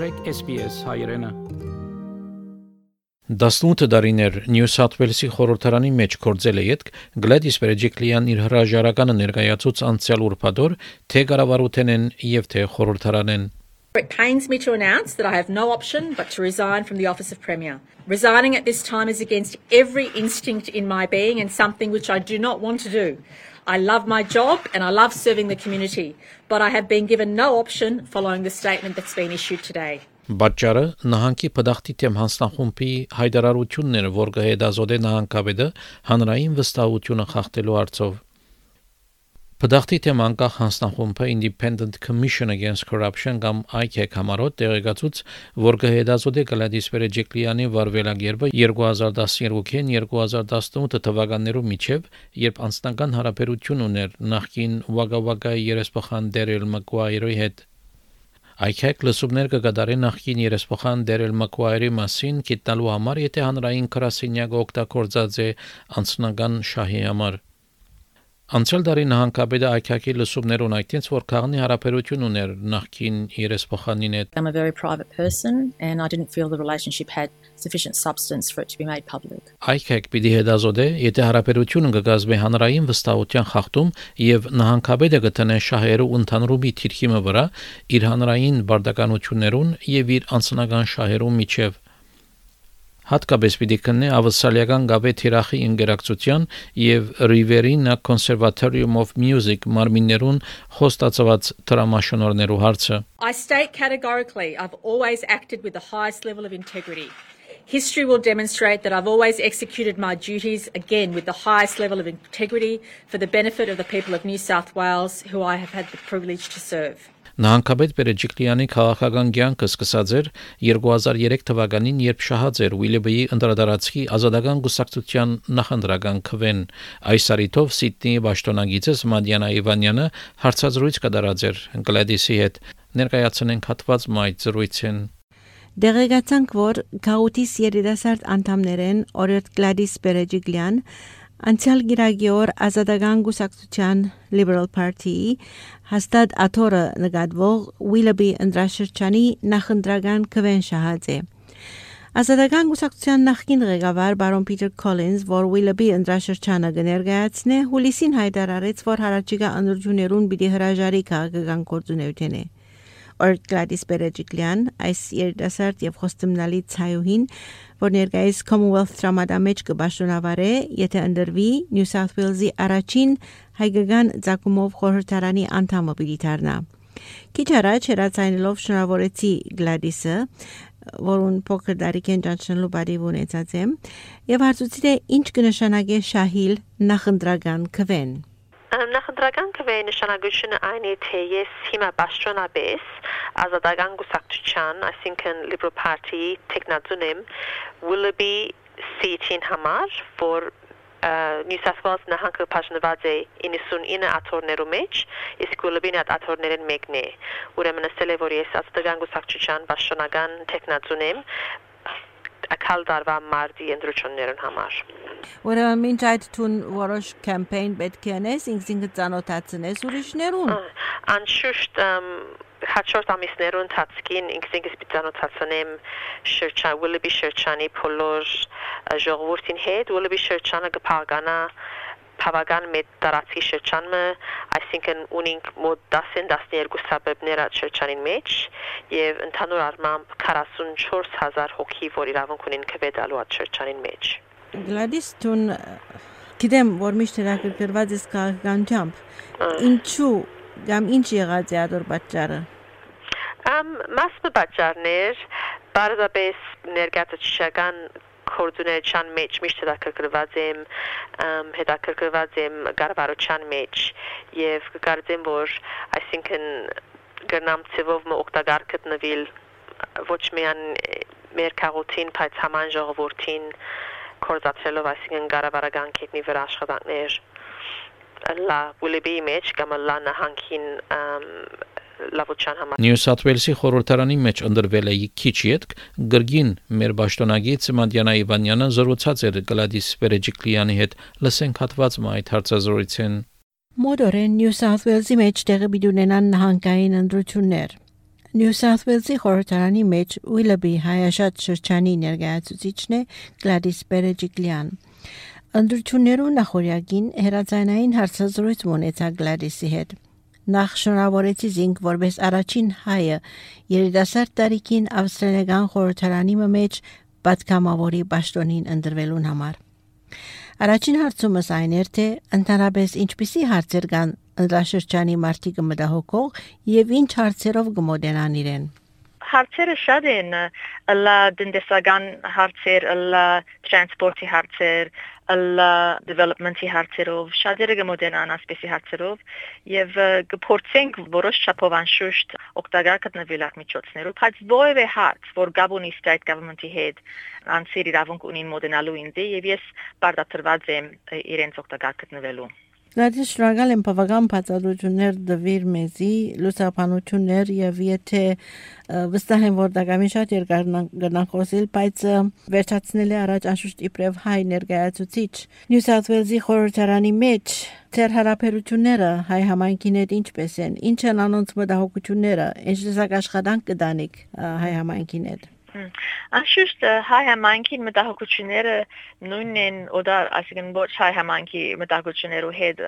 մտրեք SPS հայրենը 18 տարիներ Նյու Սաթ Ուելսի խորհրդարանի մեջ կորձել է յետք Գլադիս Բերեջիկլիան իր հրաժարականը ներկայացուց անցյալ ուրբաթօր թե կառավարութեն են եւ թե խորհրդարանեն It pains me to announce that I have no option but to resign from the office of Premier. Resigning at this time is against every instinct in my being and something which I do not want to do. I love my job and I love serving the community, but I have been given no option following the statement that's been issued today. Բաճարը նահանգի պդախտի թեմ հանձնախումբի հայդարարությունն էր, որ կհետազոտե նահանգապետը հանրային վստահությունը խախտելու հարցով Պդախտի թեմ անկախ հանձնախումբը Independent Commission Against Corruption կամ ICAC համարոտ տեղեկացուց, որ կհետազոտի Գլադիս Վերեջիկլյանի վարվելագերբը 2012-ին 2018 թվականներու միջև, երբ անձնական հարաբերություն ուներ նախկին Wagga երեսփոխան Դերել Մակուայրի հետ ICAC լսումներ կգադարի նախկին երեսփոխան Դերել Մակուայրի մասին գտնալու համար, եթե հանրային քրասենյակը օգտագործած է անձնական շահի համար Անցյալ տարի նահանգապետը Այքակի լսումներուն այդտենց որ քաղնի հարաբերություն ուներ նախքին երեսփոխանին հետ I'm a very private person and I didn't feel the relationship had sufficient substance for it to be made public. Այքակ պիտի հետազոտե, եթե հարաբերությունը կգազմի հանրային վստահության խախտում եւ նահանգապետը կտնե շահերու ընդհանրումի թիրքիմը վրա իր հանրային բարդականություններուն եւ իր անձնական շահերու միջև հատկապես պիտի կնե ավսալիական գավե թիրախի ինտերակցիան եւ Riverina Conservatorium of Music մարմիններուն հոստացված դրամաշնորներու հարցը I state categorically I've always acted with the highest level of integrity History will demonstrate that I've always executed my duties again with the highest level of integrity for the benefit of the people of New South Wales who I have had the privilege to serve. Նահանգապետ Պերեջիկլյանի քաղաքական կյանքը սկսած էր 2003 թվականին, երբ շահած էր Ուիլիբեի ընդրադարածքի ազատական գուսակցության նախընտրական քվեն։ Այս արիթով Սիդնեի ճշտոնագիծս Մադիանա Իվանյանը հարցազրույց կդարած էր Գլադիսի հետ։ Ներկայացնենք հատված մայթ զրույցին։ Դեղեկացանք, որ Գաուտիս երիտասարդ անդամներեն Օրիոտ Գլադիս Պերեջիկլյան Անցյալ գիրագի օր ազատական գուսակցության Liberal Party-ի հաստատ աթորը նկատվող Willoughby ընդրաշրջանի նախընտրական քվեն շահած է։ Ազատական գուսակցության նախկին ղեկավար բարոն Պիտեր Քոլինզ, որ Willoughby ընդրաշրջանը կներկայացնե, հուլիսին հայտարարեց, որ հարաճիգա ընդրություններուն պիտի հրաժարի քաղաքական գործունեությունը։ Օր Գլադիս Բերեջիկլյան այս երիտասարդ եւ խոստումնալի ցայուհին որ ներկայիս Commonwealth տրամադամեջ կբաշխոնավարե, եթե ընդրվի New South Wales-ի առաջին հայկական ցակումով խորհրդարանի անդամը պիտի դառնա։ Քիչ առաջ հերացանելով շնորհավորեցի Գլադիսը, որուն փոքր դարիքեն ճանչնելու բարիվ ունեցած եմ, եւ հարցուցի թե ինչ կնշանակե շահիլ նախընտրական քվեն։ Նախընտրական քվեի նշանակությունը այն է, թե ես հիմա պաշտոնապես ազատական գուսակցության, այսինքն Liberal Party տեխնատուն եմ, Willoughby seat-ին համար, որ New South Wales նահանգը բաժնված է 99 աթոռներու մեջ, իսկ Willoughby-ն այդ աթոռներեն մեկն է։ Ուրեմն ասել է, որ ես ազատական գուսակցության պաշտոնական տեխնատուն եմ, ակալ դարվա մարտի ընդրություններուն համար։ Ուրեմն մինչ այդ տուն որոշ կամպեյն պետք է անես, ինքնին ծանոթացնես ուրիշներուն։ Անշուշտ հաջորդ ամիսներուն ընթացքին ինքնին սպիտանոցացնեմ շրջան Willoughby շրջանի բոլոր ժողովրդին հետ, Willoughby շրջանը կփաղկանա բավական մեծ տարածքի շրջանը, այսինքն ունենք մոտ 10-12 սաբեբներ այդ շրջանին մեջ եւ ընդհանուր առմամբ 44000 հոգի, որ իրավունք ունեն քվեդալու այդ շրջանին մեջ։ Գլադիս տուն գիտեմ, որ միշտ հրակրկրված ես քաղաքականությամբ։ Ինչու կամ ինչ եղած է ադոր պատճառը։ Ամ մասը պատճառներ, բարզապես ներկայացուցչական կորձունեության մեջ միշտ հետաքրքրված եմ հետաքրքրված եմ գարվարության մեջ եւ կկարծեմ որ այսինքն գնամ ծևով մը օգտակար գտնվել ոչ միայն մեր քաղաքին, բայց համան ժողովրդին կորզացելով այսինքն գարավարական կետնի վրա աշխատանքներ լա Willoughby մեջ կամ լա նահանգին լավության համար։ Նյու Սաթ Ուելսի խորհրդարանի մեջ ընդրվել է քիչ յետք գրգին մեր ճշտոնագից Մադիանա Իվանյանը զրուցած էր Գլադիս Վերեջիկլյանի հետ լսենք հատված այդ հարցազրույցին։ Մոդորեն Նյու Սաթ Ուելսի մեջ տեղի բիդունենան նահանգային ընդրություններ։ New South Wales-ի խորհրդարանի մեջ Willoughby հայաշատ շրջանի ներկայացուցիչն է Gladys Berejiklian։ Անդրություններու նախորյակին հերացանային հարցազրույց ունեցա Gladys-ի հետ։ Նախ շնորհավորեցի զինք որպես առաջին հայը երիտասարդ տարիքին ավստրալիական խորհրդարանի մեջ պատգամավորի պաշտոնին ընտրվելուն համար։ Առաջին հարցումս այն էր, թե ընդհանրապես ինչպիսի հարցեր կան ընդրաշրջանի մարտիկը մտահոգող եւ ինչ հարցերով կմոդենան իրեն։ Հարցերը շատ են, լա դնդեսական հարցեր, լա տրանսպորտի հարցեր, ըլ development-ի հարցերով, շատերը կմոդենան ասպեսի հարցերով եւ կփորձենք որոշ չափով անշուշտ օգտակար գտնվել այդ միջոցներով, բայց որևէ հարց, որ Gabon-ի state government-ի հետ անցիր իրավունք ունին մոդենալու ինձ եւ ես բարդատրված եմ իրենց օգտակար գտնվելու Լատի շնորհակալ եմ բավական բացատրություններ դվիր մեզի լուսապանություններ եւ եթե վստահ եմ որ դակամի շատ երկար գնան խոսել բայց վերջացնել է առաջ անշուշտ իբրև հայ ներկայացուցիչ Նյու Սաութ Ուելզի խորհրդարանի մեջ Ձեր հարաբերությունները հայ համայնքին հետ ինչպես են ինչ են անոնց մտահոգությունները ինչ տեսակ աշխատանք կդանիք հայ համայնքին հետ Անշուշտ հայ համայնքին մտահոգությունները նույնն են օդա այսինքն ոչ հայ համայնքի մտահոգություններու հետ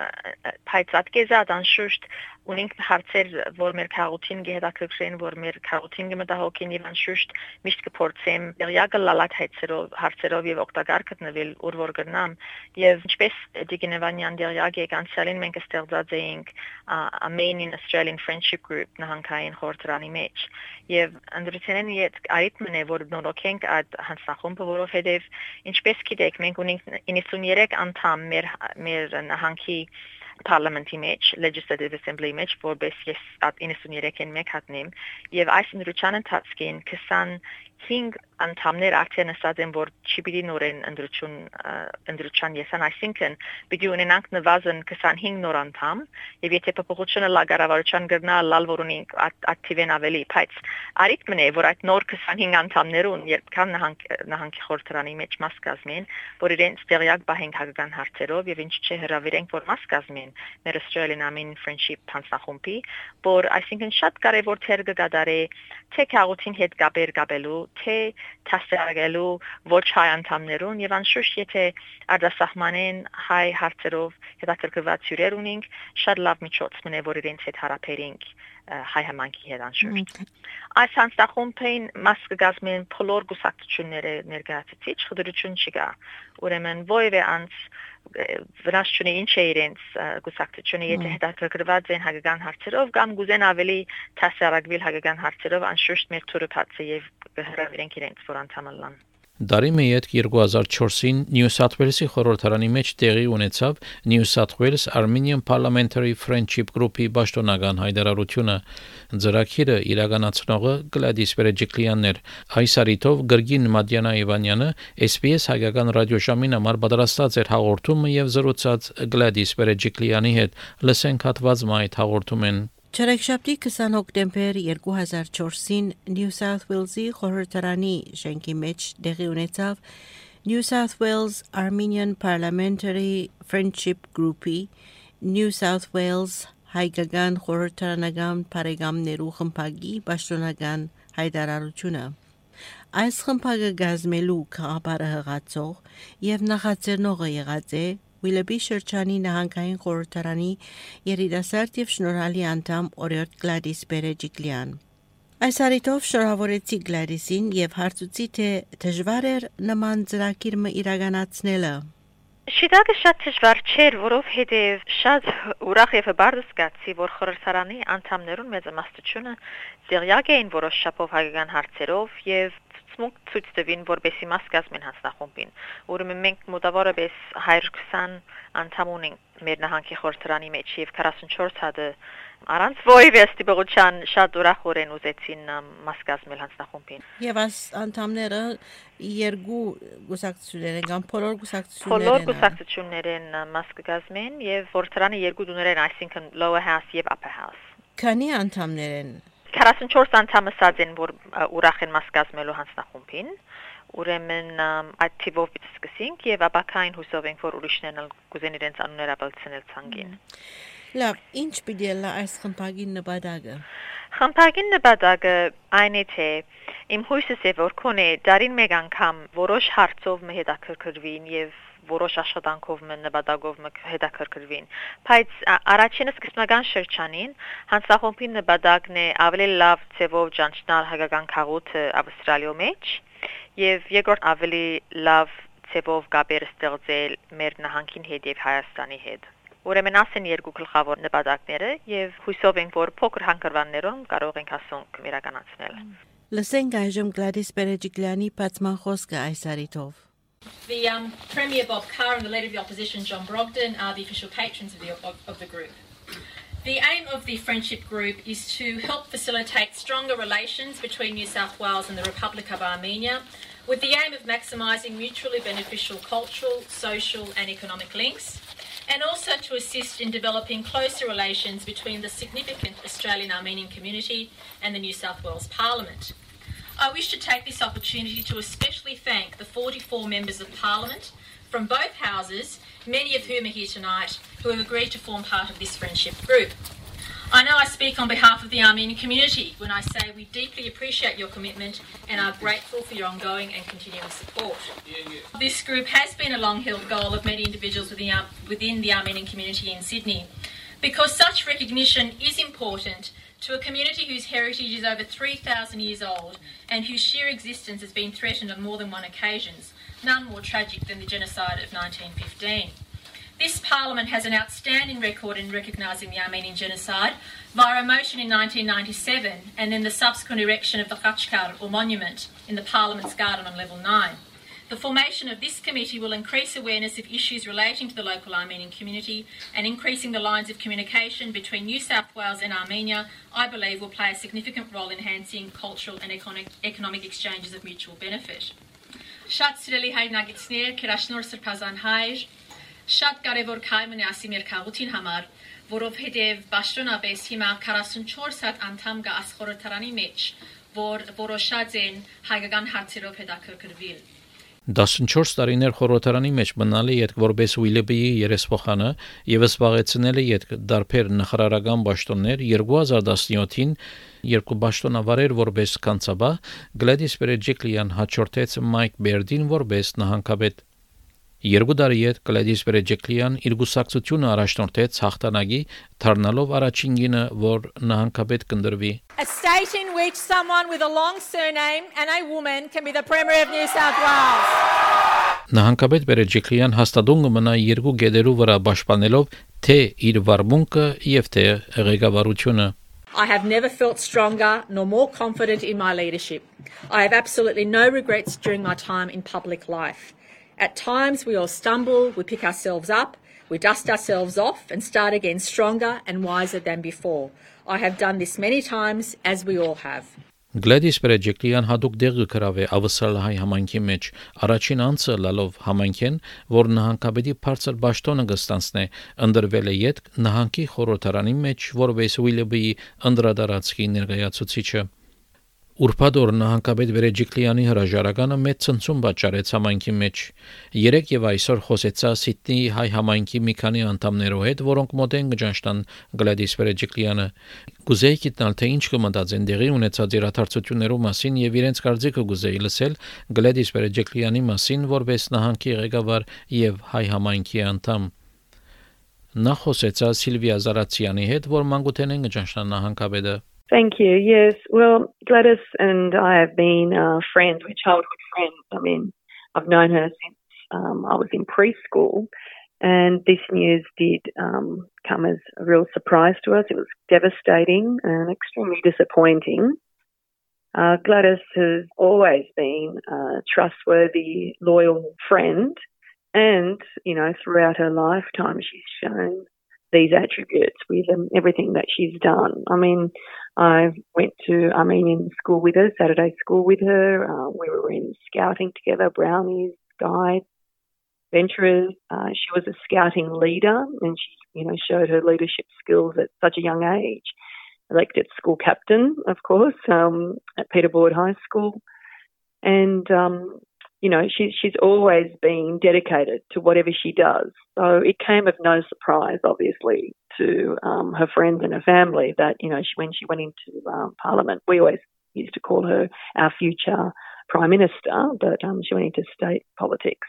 փայծած կեզած անշուշտ ունենք հարցեր, որ մեր քաղաքին գեհդակրեն, որ մեր քաղաքին գմտահոգին եւ անշուշտ միշտ կփորձեմ դերյակը լալակ հայցերով, հարցերով եւ օգտակար գտնվել ուր որ գնամ եւ ինչպես Դիգինևանյան դերյակ եկանցալին մենք ստեղծած էինք Armenian Australian Friendship Group նահանգային խորհրդարանի մեջ եւ անդրությունեն իդ այդմն է որ նորոգենք այդ հանձնախումբը որովհետեւ ինչպես գիտեք մենք ունենք 93 անդամ մեր մեր նահանգի parlamenti մեջ legislative assembly մեջ որպես ես 93-ին մեկ հատնեմ եւ այս ընտրության ընթացքին 25 անդամներ արդեն ասած են որ չի պիտի նորեն ընդրություն ընդրության եսան այսինքն պիտի ունենանք նվազն 25 նոր անդամ եւ եթե փոփոխությունը լագարավարության գրնա լալ որ ունի ակտիվեն ավելի բայց արիք մնե որ այդ նոր 25 անդամներուն երբ կան նահանգ նահանգի խորհրդարանի մեջ մաս կազմեն որ իրենց տեղյակ բահենք հագական հարցերով եւ ինչ չէ հրավիրենք որ մաս կազմեն մեր Australian Amin Friendship հանձնախումբի որ այսինքն շատ կարեւոր թեր կգադարի թե քաղաքին հետ գաբեր գաբելու թե տասերագելու ոչ հայ անդամներուն եւ անշուշտ եթե արտասահմանեն հայ հարցերով հետաքրքրված հյուրեր ունենք շատ լավ միջոց մնե որ իրենց հետ հարաբերենք հայ համանքի հետ անշուշտ այս հանձնախումբին մաս կգազմեն բոլոր գուսակցությունները ներկայացուցիչ խդրություն չկա ուրեմն ովևէ անց վրաս չունի ինչ է իրենց գուսակցությունը եթե հետաքրքրված են հագական հարցերով կամ գուզեն ավելի տասարակվիլ հագական հարցերով անշուշտ մեր թուրը բացի եւ կհրավիրենք իրենց որ անդամ լան Դարի մեյետ 2004-ին New South Wales-ի խորհրդարանի մեջ տեղի ունեցավ New South Wales Armenian Parliamentary Friendship Group-ի պաշտոնական հայտարարությունը ծրագիրը իրականացնողը Գլադիս Վերեջիկլյանն էր այս արիտով Գրգին Մադյանա Իվանյանը SPS հայկական ռադիոժամին համար պատրաստած էր հաղորդումը եւ զրուցած Գլադիս Վերեջիկլյանի հետ լսենք հատված մայթ հաղորդումեն Չորեքշաբթի 20 հոկտեմբեր 2004-ին New South Wales-ի խորհրդարանի շենքի մեջ տեղի ունեցավ New South Wales Armenian Parliamentary Friendship Group-ի New South Wales հայկական խորհրդարանական բարեկամներու խմբագի պաշտոնական հայտարարությունը այս խմբագը գազմելու քաղաքարը հղացող եւ նախաձեռնողը եղած է Ուիլեբի շրջանի նահանգային խորհրդարանի երիտասարդ եւ շնորհալի անդամ Օրիորդ Գլադիս Բերեջիկլյան։ Այս արիտով շնորհավորեցի Գլադիսին եւ հարցուցի թե դժվար էր նման ծրագիրը իրականացնելը։ Շիտակը շատ դժվար չէր, որովհետև շատ ուրախ եւ բարդ զգացի, որ խորհրդարանի անդամներուն մեծամասնությունը ձեռյակ էին որոշ շապով հայկական հարցերով եւ ցմուկ ցույց տվին որբեսի մաս կազմեն հանձնախումբին ուրեմն մենք մոտավորապես 120 անդամ ունենք մեր նահանգի խորհրդարանի մեջ եւ 44 հատը Արանց ոյվ ստիպողության շատ ուրախորեն ուզեցին մաս կազմել հանձնախումբին։ Եվ այս անդամները երկու գուսակցություններ են կամ բոլոր գուսակցություններ են։ Բոլոր գուսակցություններ են մաս կգազմեն եւ խորհրդարանի երկու դուներ են, այսինքն lower house եւ upper house։ Քանի անդամներ են 44 անդամ ասած են որ ուրախ են մաս կազմելու հանձնախումբին ուրեմն այդ թիվով սկսենք եւ ապակային հուսով ենք որ ուրիշներն կուզեն իրենց անունները ապացնել ցանգին Լավ, ինչ պիտի լա այս խմբագին նպատակը։ Խմբագին նպատակը այն է թե իմ հույսս է որ քոնե դարին մեկ անգամ որոշ հարցով մը հետաքրքրվին եւ որոշ աշխատանքով նպատակով հետաքրքրվին բայց առաջինը սկզբնական շրջանին հանցախումբի նպատակն է ավելի լավ ձևով ճանչնալ հագական քաղուտը ավստրալիո մեջ եւ երկրորդ ավելի լավ ձևով գաբեր ստեղծել մեր նահանգին հետ եւ Հայաստանի հետ Ուրեմն ասեն երկու գլխավոր նպատակները եւ հույսով ենք որ փոքր հանգրվաններում կարող ենք ասոնք իրականացնել։ Լսենք այժմ Գլադիս Պերեջիկլյանի բացման խոսքը այս արիթով։ The um, Premier Bob Carr and the Leader of the Opposition John Brogden are the official patrons of the, of, of the group. The aim of the Friendship Group is to help facilitate stronger relations between New South Wales and the Republic of Armenia with the aim of maximising mutually beneficial cultural, social and economic links and also to assist in developing closer relations between the significant Australian Armenian community and the New South Wales Parliament. I wish to take this opportunity to especially thank 44 members of Parliament from both houses, many of whom are here tonight, who have agreed to form part of this friendship group. I know I speak on behalf of the Armenian community when I say we deeply appreciate your commitment and are grateful for your ongoing and continuing support. Yeah, yeah. This group has been a long held goal of many individuals within, within the Armenian community in Sydney because such recognition is important to a community whose heritage is over 3,000 years old and whose sheer existence has been threatened on more than one occasion, none more tragic than the genocide of 1915. This Parliament has an outstanding record in recognising the Armenian genocide via a motion in 1997 and then the subsequent erection of the Khachkar or monument in the Parliament's garden on level 9. The formation of this committee will increase awareness of issues relating to the local Armenian community and increasing the lines of communication between New South Wales and Armenia, I believe, will play a significant role in enhancing cultural and economic exchanges of mutual benefit. Շատ սիրելի հայրենագիտներ, քերաշնոր սրբազան հայր, շատ կարևոր քայլ մնի ասի մեր քաղաքին համար, որովհետև ճշտոնապես հիմա 44 հատ անդամ կա ասխորհրդարանի մեջ, որ որոշած են հայկական հարցերով հետաքրքրվել։ 14 տարիներ խորհրդարանի մեջ մնալի յետք որբես Ուիլեբիի երեսփոխանը եւ զբաղեցնել է յետք դարբեր նախարարական ճշտոններ 2017-ին երկու ճշտոնավարեր որբես կանցաբա Գլադիս Պերեջիկլիան հաջորդեց Մայք Բերդին որբես նահանգապետ Երկու տարի հետ Կլեդիս Բրեջեկլիան իր գուսակցությունը առաջնորդեց հաղթանակի դառնալով առաջին գինը, որ նահանգապետ կնդրվի։ A state in which someone with a long surname and a woman can be the Premier of New South Wales. Նահանգապետ Բրեջեկլիան հաստատուն կմնա երկու գեդերու վրա պաշտպանելով թե իր վարմունքը եւ թե ղեկավարությունը։ I have never felt stronger nor more confident in my leadership. I have absolutely no regrets during my time in public life. At times, we all stumble, we pick ourselves up, we dust ourselves off and start again stronger and wiser than before. I have done this many times, as we all have. Գլեդիս Պրեջեկտիան հadoop դեղը կրավե ավսալահայ համանքի մեջ առաջին անցը լալով համանքեն, որ նահանգապետի բարձր ճաշտոնը կստանցնե, ընդրվել է յետ նահանգի խորհրդարանի մեջ, որպես Ուիլյաբի անդրադարձքի ներկայացուցիչը։ Ուրբադոր նահանգապետ Վերեջիկլյանի հրաժարականը մեծ ցնցում պատճառեց համայնքի մեջ։ Երեք եւ այսօր խոսեցա Սիդնեի հայ համայնքի մի քանի անդամներով հետ, որոնք մոտ են գճանշտան Գլադիս Վերեջիկլյանը։ Գուզեի գիտնալ թե ինչ կմտածեն դեղի ունեցած իրադարձություններով մասին եւ իրենց կարծիքը գուզեի լսել Գլադիս Վերեջիկլյանի մասին, որպես նահանգի ղեկավար եւ հայ համայնքի անդամ։ Նա խոսեցա Սիլվիա Զարացյանի հետ, որ մանկութեն են գճանշտան նահանգապետը։ Thank you. Yes. Well, Gladys and I have been uh, friends. We're childhood friends. I mean, I've known her since um, I was in preschool. And this news did um, come as a real surprise to us. It was devastating and extremely disappointing. Uh, Gladys has always been a trustworthy, loyal friend. And, you know, throughout her lifetime, she's shown these attributes with um, everything that she's done. I mean, I went to Armenian school with her, Saturday school with her. Uh, we were in scouting together, brownies, guides, venturers. Uh, she was a scouting leader and she, you know, showed her leadership skills at such a young age. Elected school captain, of course, um, at Peter Board High School. And um, you know, she, she's always been dedicated to whatever she does. So it came of no surprise, obviously, to um, her friends and her family that, you know, she, when she went into um, Parliament, we always used to call her our future Prime Minister, but um, she went into state politics.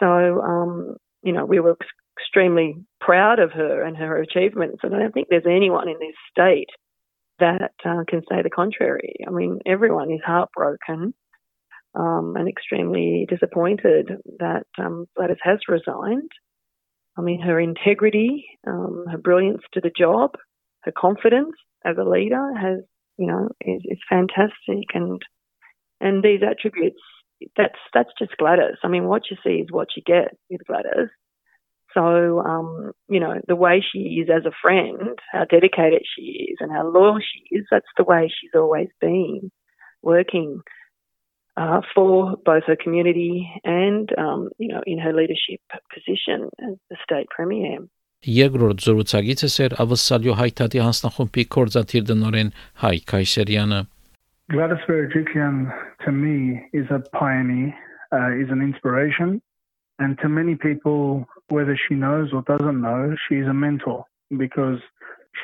So, um, you know, we were extremely proud of her and her achievements. And I don't think there's anyone in this state that uh, can say the contrary. I mean, everyone is heartbroken um, and extremely disappointed that um, Gladys has resigned. I mean, her integrity, um, her brilliance to the job, her confidence as a leader has, you know, is, is fantastic. And and these attributes, that's that's just Gladys. I mean, what you see is what you get with Gladys. So, um, you know, the way she is as a friend, how dedicated she is, and how loyal she is, that's the way she's always been working uh, for both her community and, um, you know, in her leadership position as the state premier. Երկրորդ զրուցակիցը Սեր Ավսալյո Հայթատի հանձնախումբի կորզաթիր դնորեն Հայ Քայսերյանը Gladys Berejiklian to me is a pioneer, uh, is an inspiration, and to many people, whether she knows or doesn't know, she's a mentor because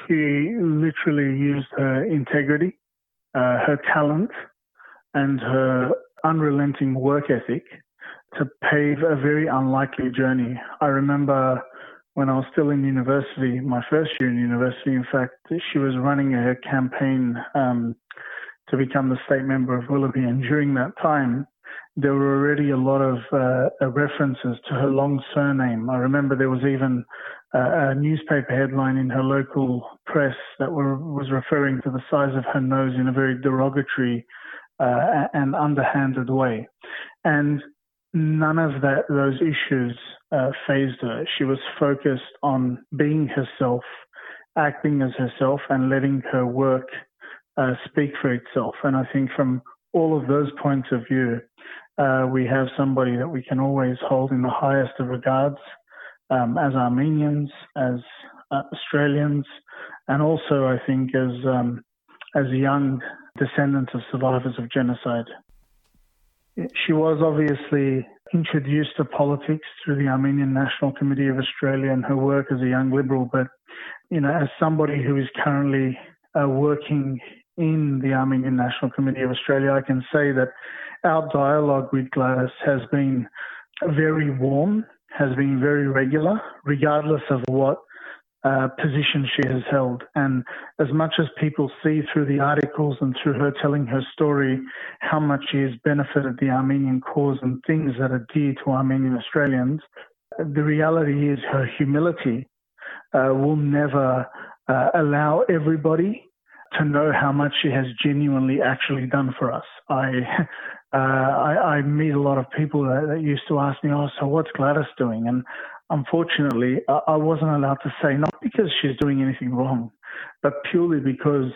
she literally used her integrity, uh, her talent, and her unrelenting work ethic to pave a very unlikely journey. I remember when I was still in university, my first year in university, in fact, she was running a campaign um, to become the state member of Willoughby. And during that time, there were already a lot of uh, references to her long surname. I remember there was even uh, a newspaper headline in her local press that were, was referring to the size of her nose in a very derogatory uh, and underhanded way. And none of that those issues uh, phased her. She was focused on being herself, acting as herself, and letting her work uh, speak for itself. And I think from all of those points of view, uh, we have somebody that we can always hold in the highest of regards um, as Armenians, as uh, Australians, and also I think as um, as young descendants of survivors of genocide. She was obviously introduced to politics through the Armenian National Committee of Australia and her work as a young liberal, but you know, as somebody who is currently uh, working in the Armenian National Committee of Australia, I can say that our dialogue with Gladys has been very warm, has been very regular, regardless of what uh, position she has held. And as much as people see through the articles and through her telling her story how much she has benefited the Armenian cause and things that are dear to Armenian Australians, the reality is her humility uh, will never uh, allow everybody to know how much she has genuinely actually done for us. I, uh, I, I meet a lot of people that, that, used to ask me, "Oh, so what's Gladys doing?" And unfortunately, I, I wasn't allowed to say not because she's doing anything wrong, but purely because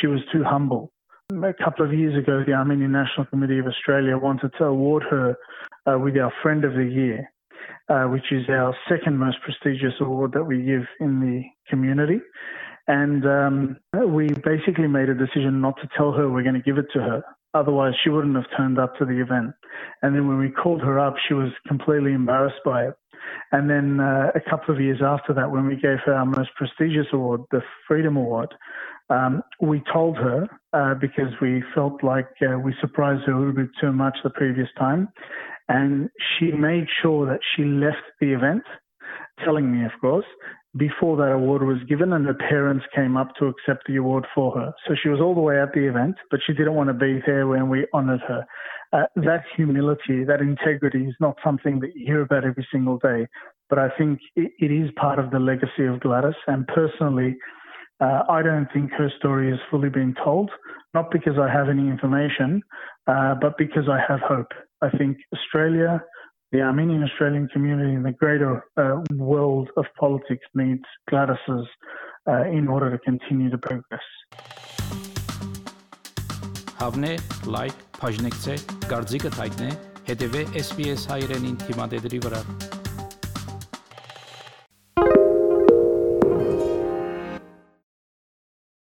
she was too humble. A couple of years ago, the Armenian National Committee of Australia wanted to award her uh, with our Friend of the Year, uh, which is our second most prestigious award that we give in the community. And um, we basically made a decision not to tell her we're going to give it to her. Otherwise, she wouldn't have turned up to the event. And then when we called her up, she was completely embarrassed by it. And then uh, a couple of years after that, when we gave her our most prestigious award, the Freedom Award, um, we told her uh, because we felt like uh, we surprised her a little bit too much the previous time. And she made sure that she left the event, telling me, of course, before that award was given, and her parents came up to accept the award for her. So she was all the way at the event, but she didn't want to be there when we honored her. Uh, that humility, that integrity is not something that you hear about every single day, but I think it, it is part of the legacy of Gladys. And personally, uh, I don't think her story has fully been told, not because I have any information, uh, but because I have hope. I think Australia, the Armenian Australian community and the greater uh, world of politics needs Gladys's uh, in order to continue to progress. Հավնե, լայք, բաժնեկցե, դարձիկը թայտնե, հետևե SBS հայրենին թիմադեդի վրա։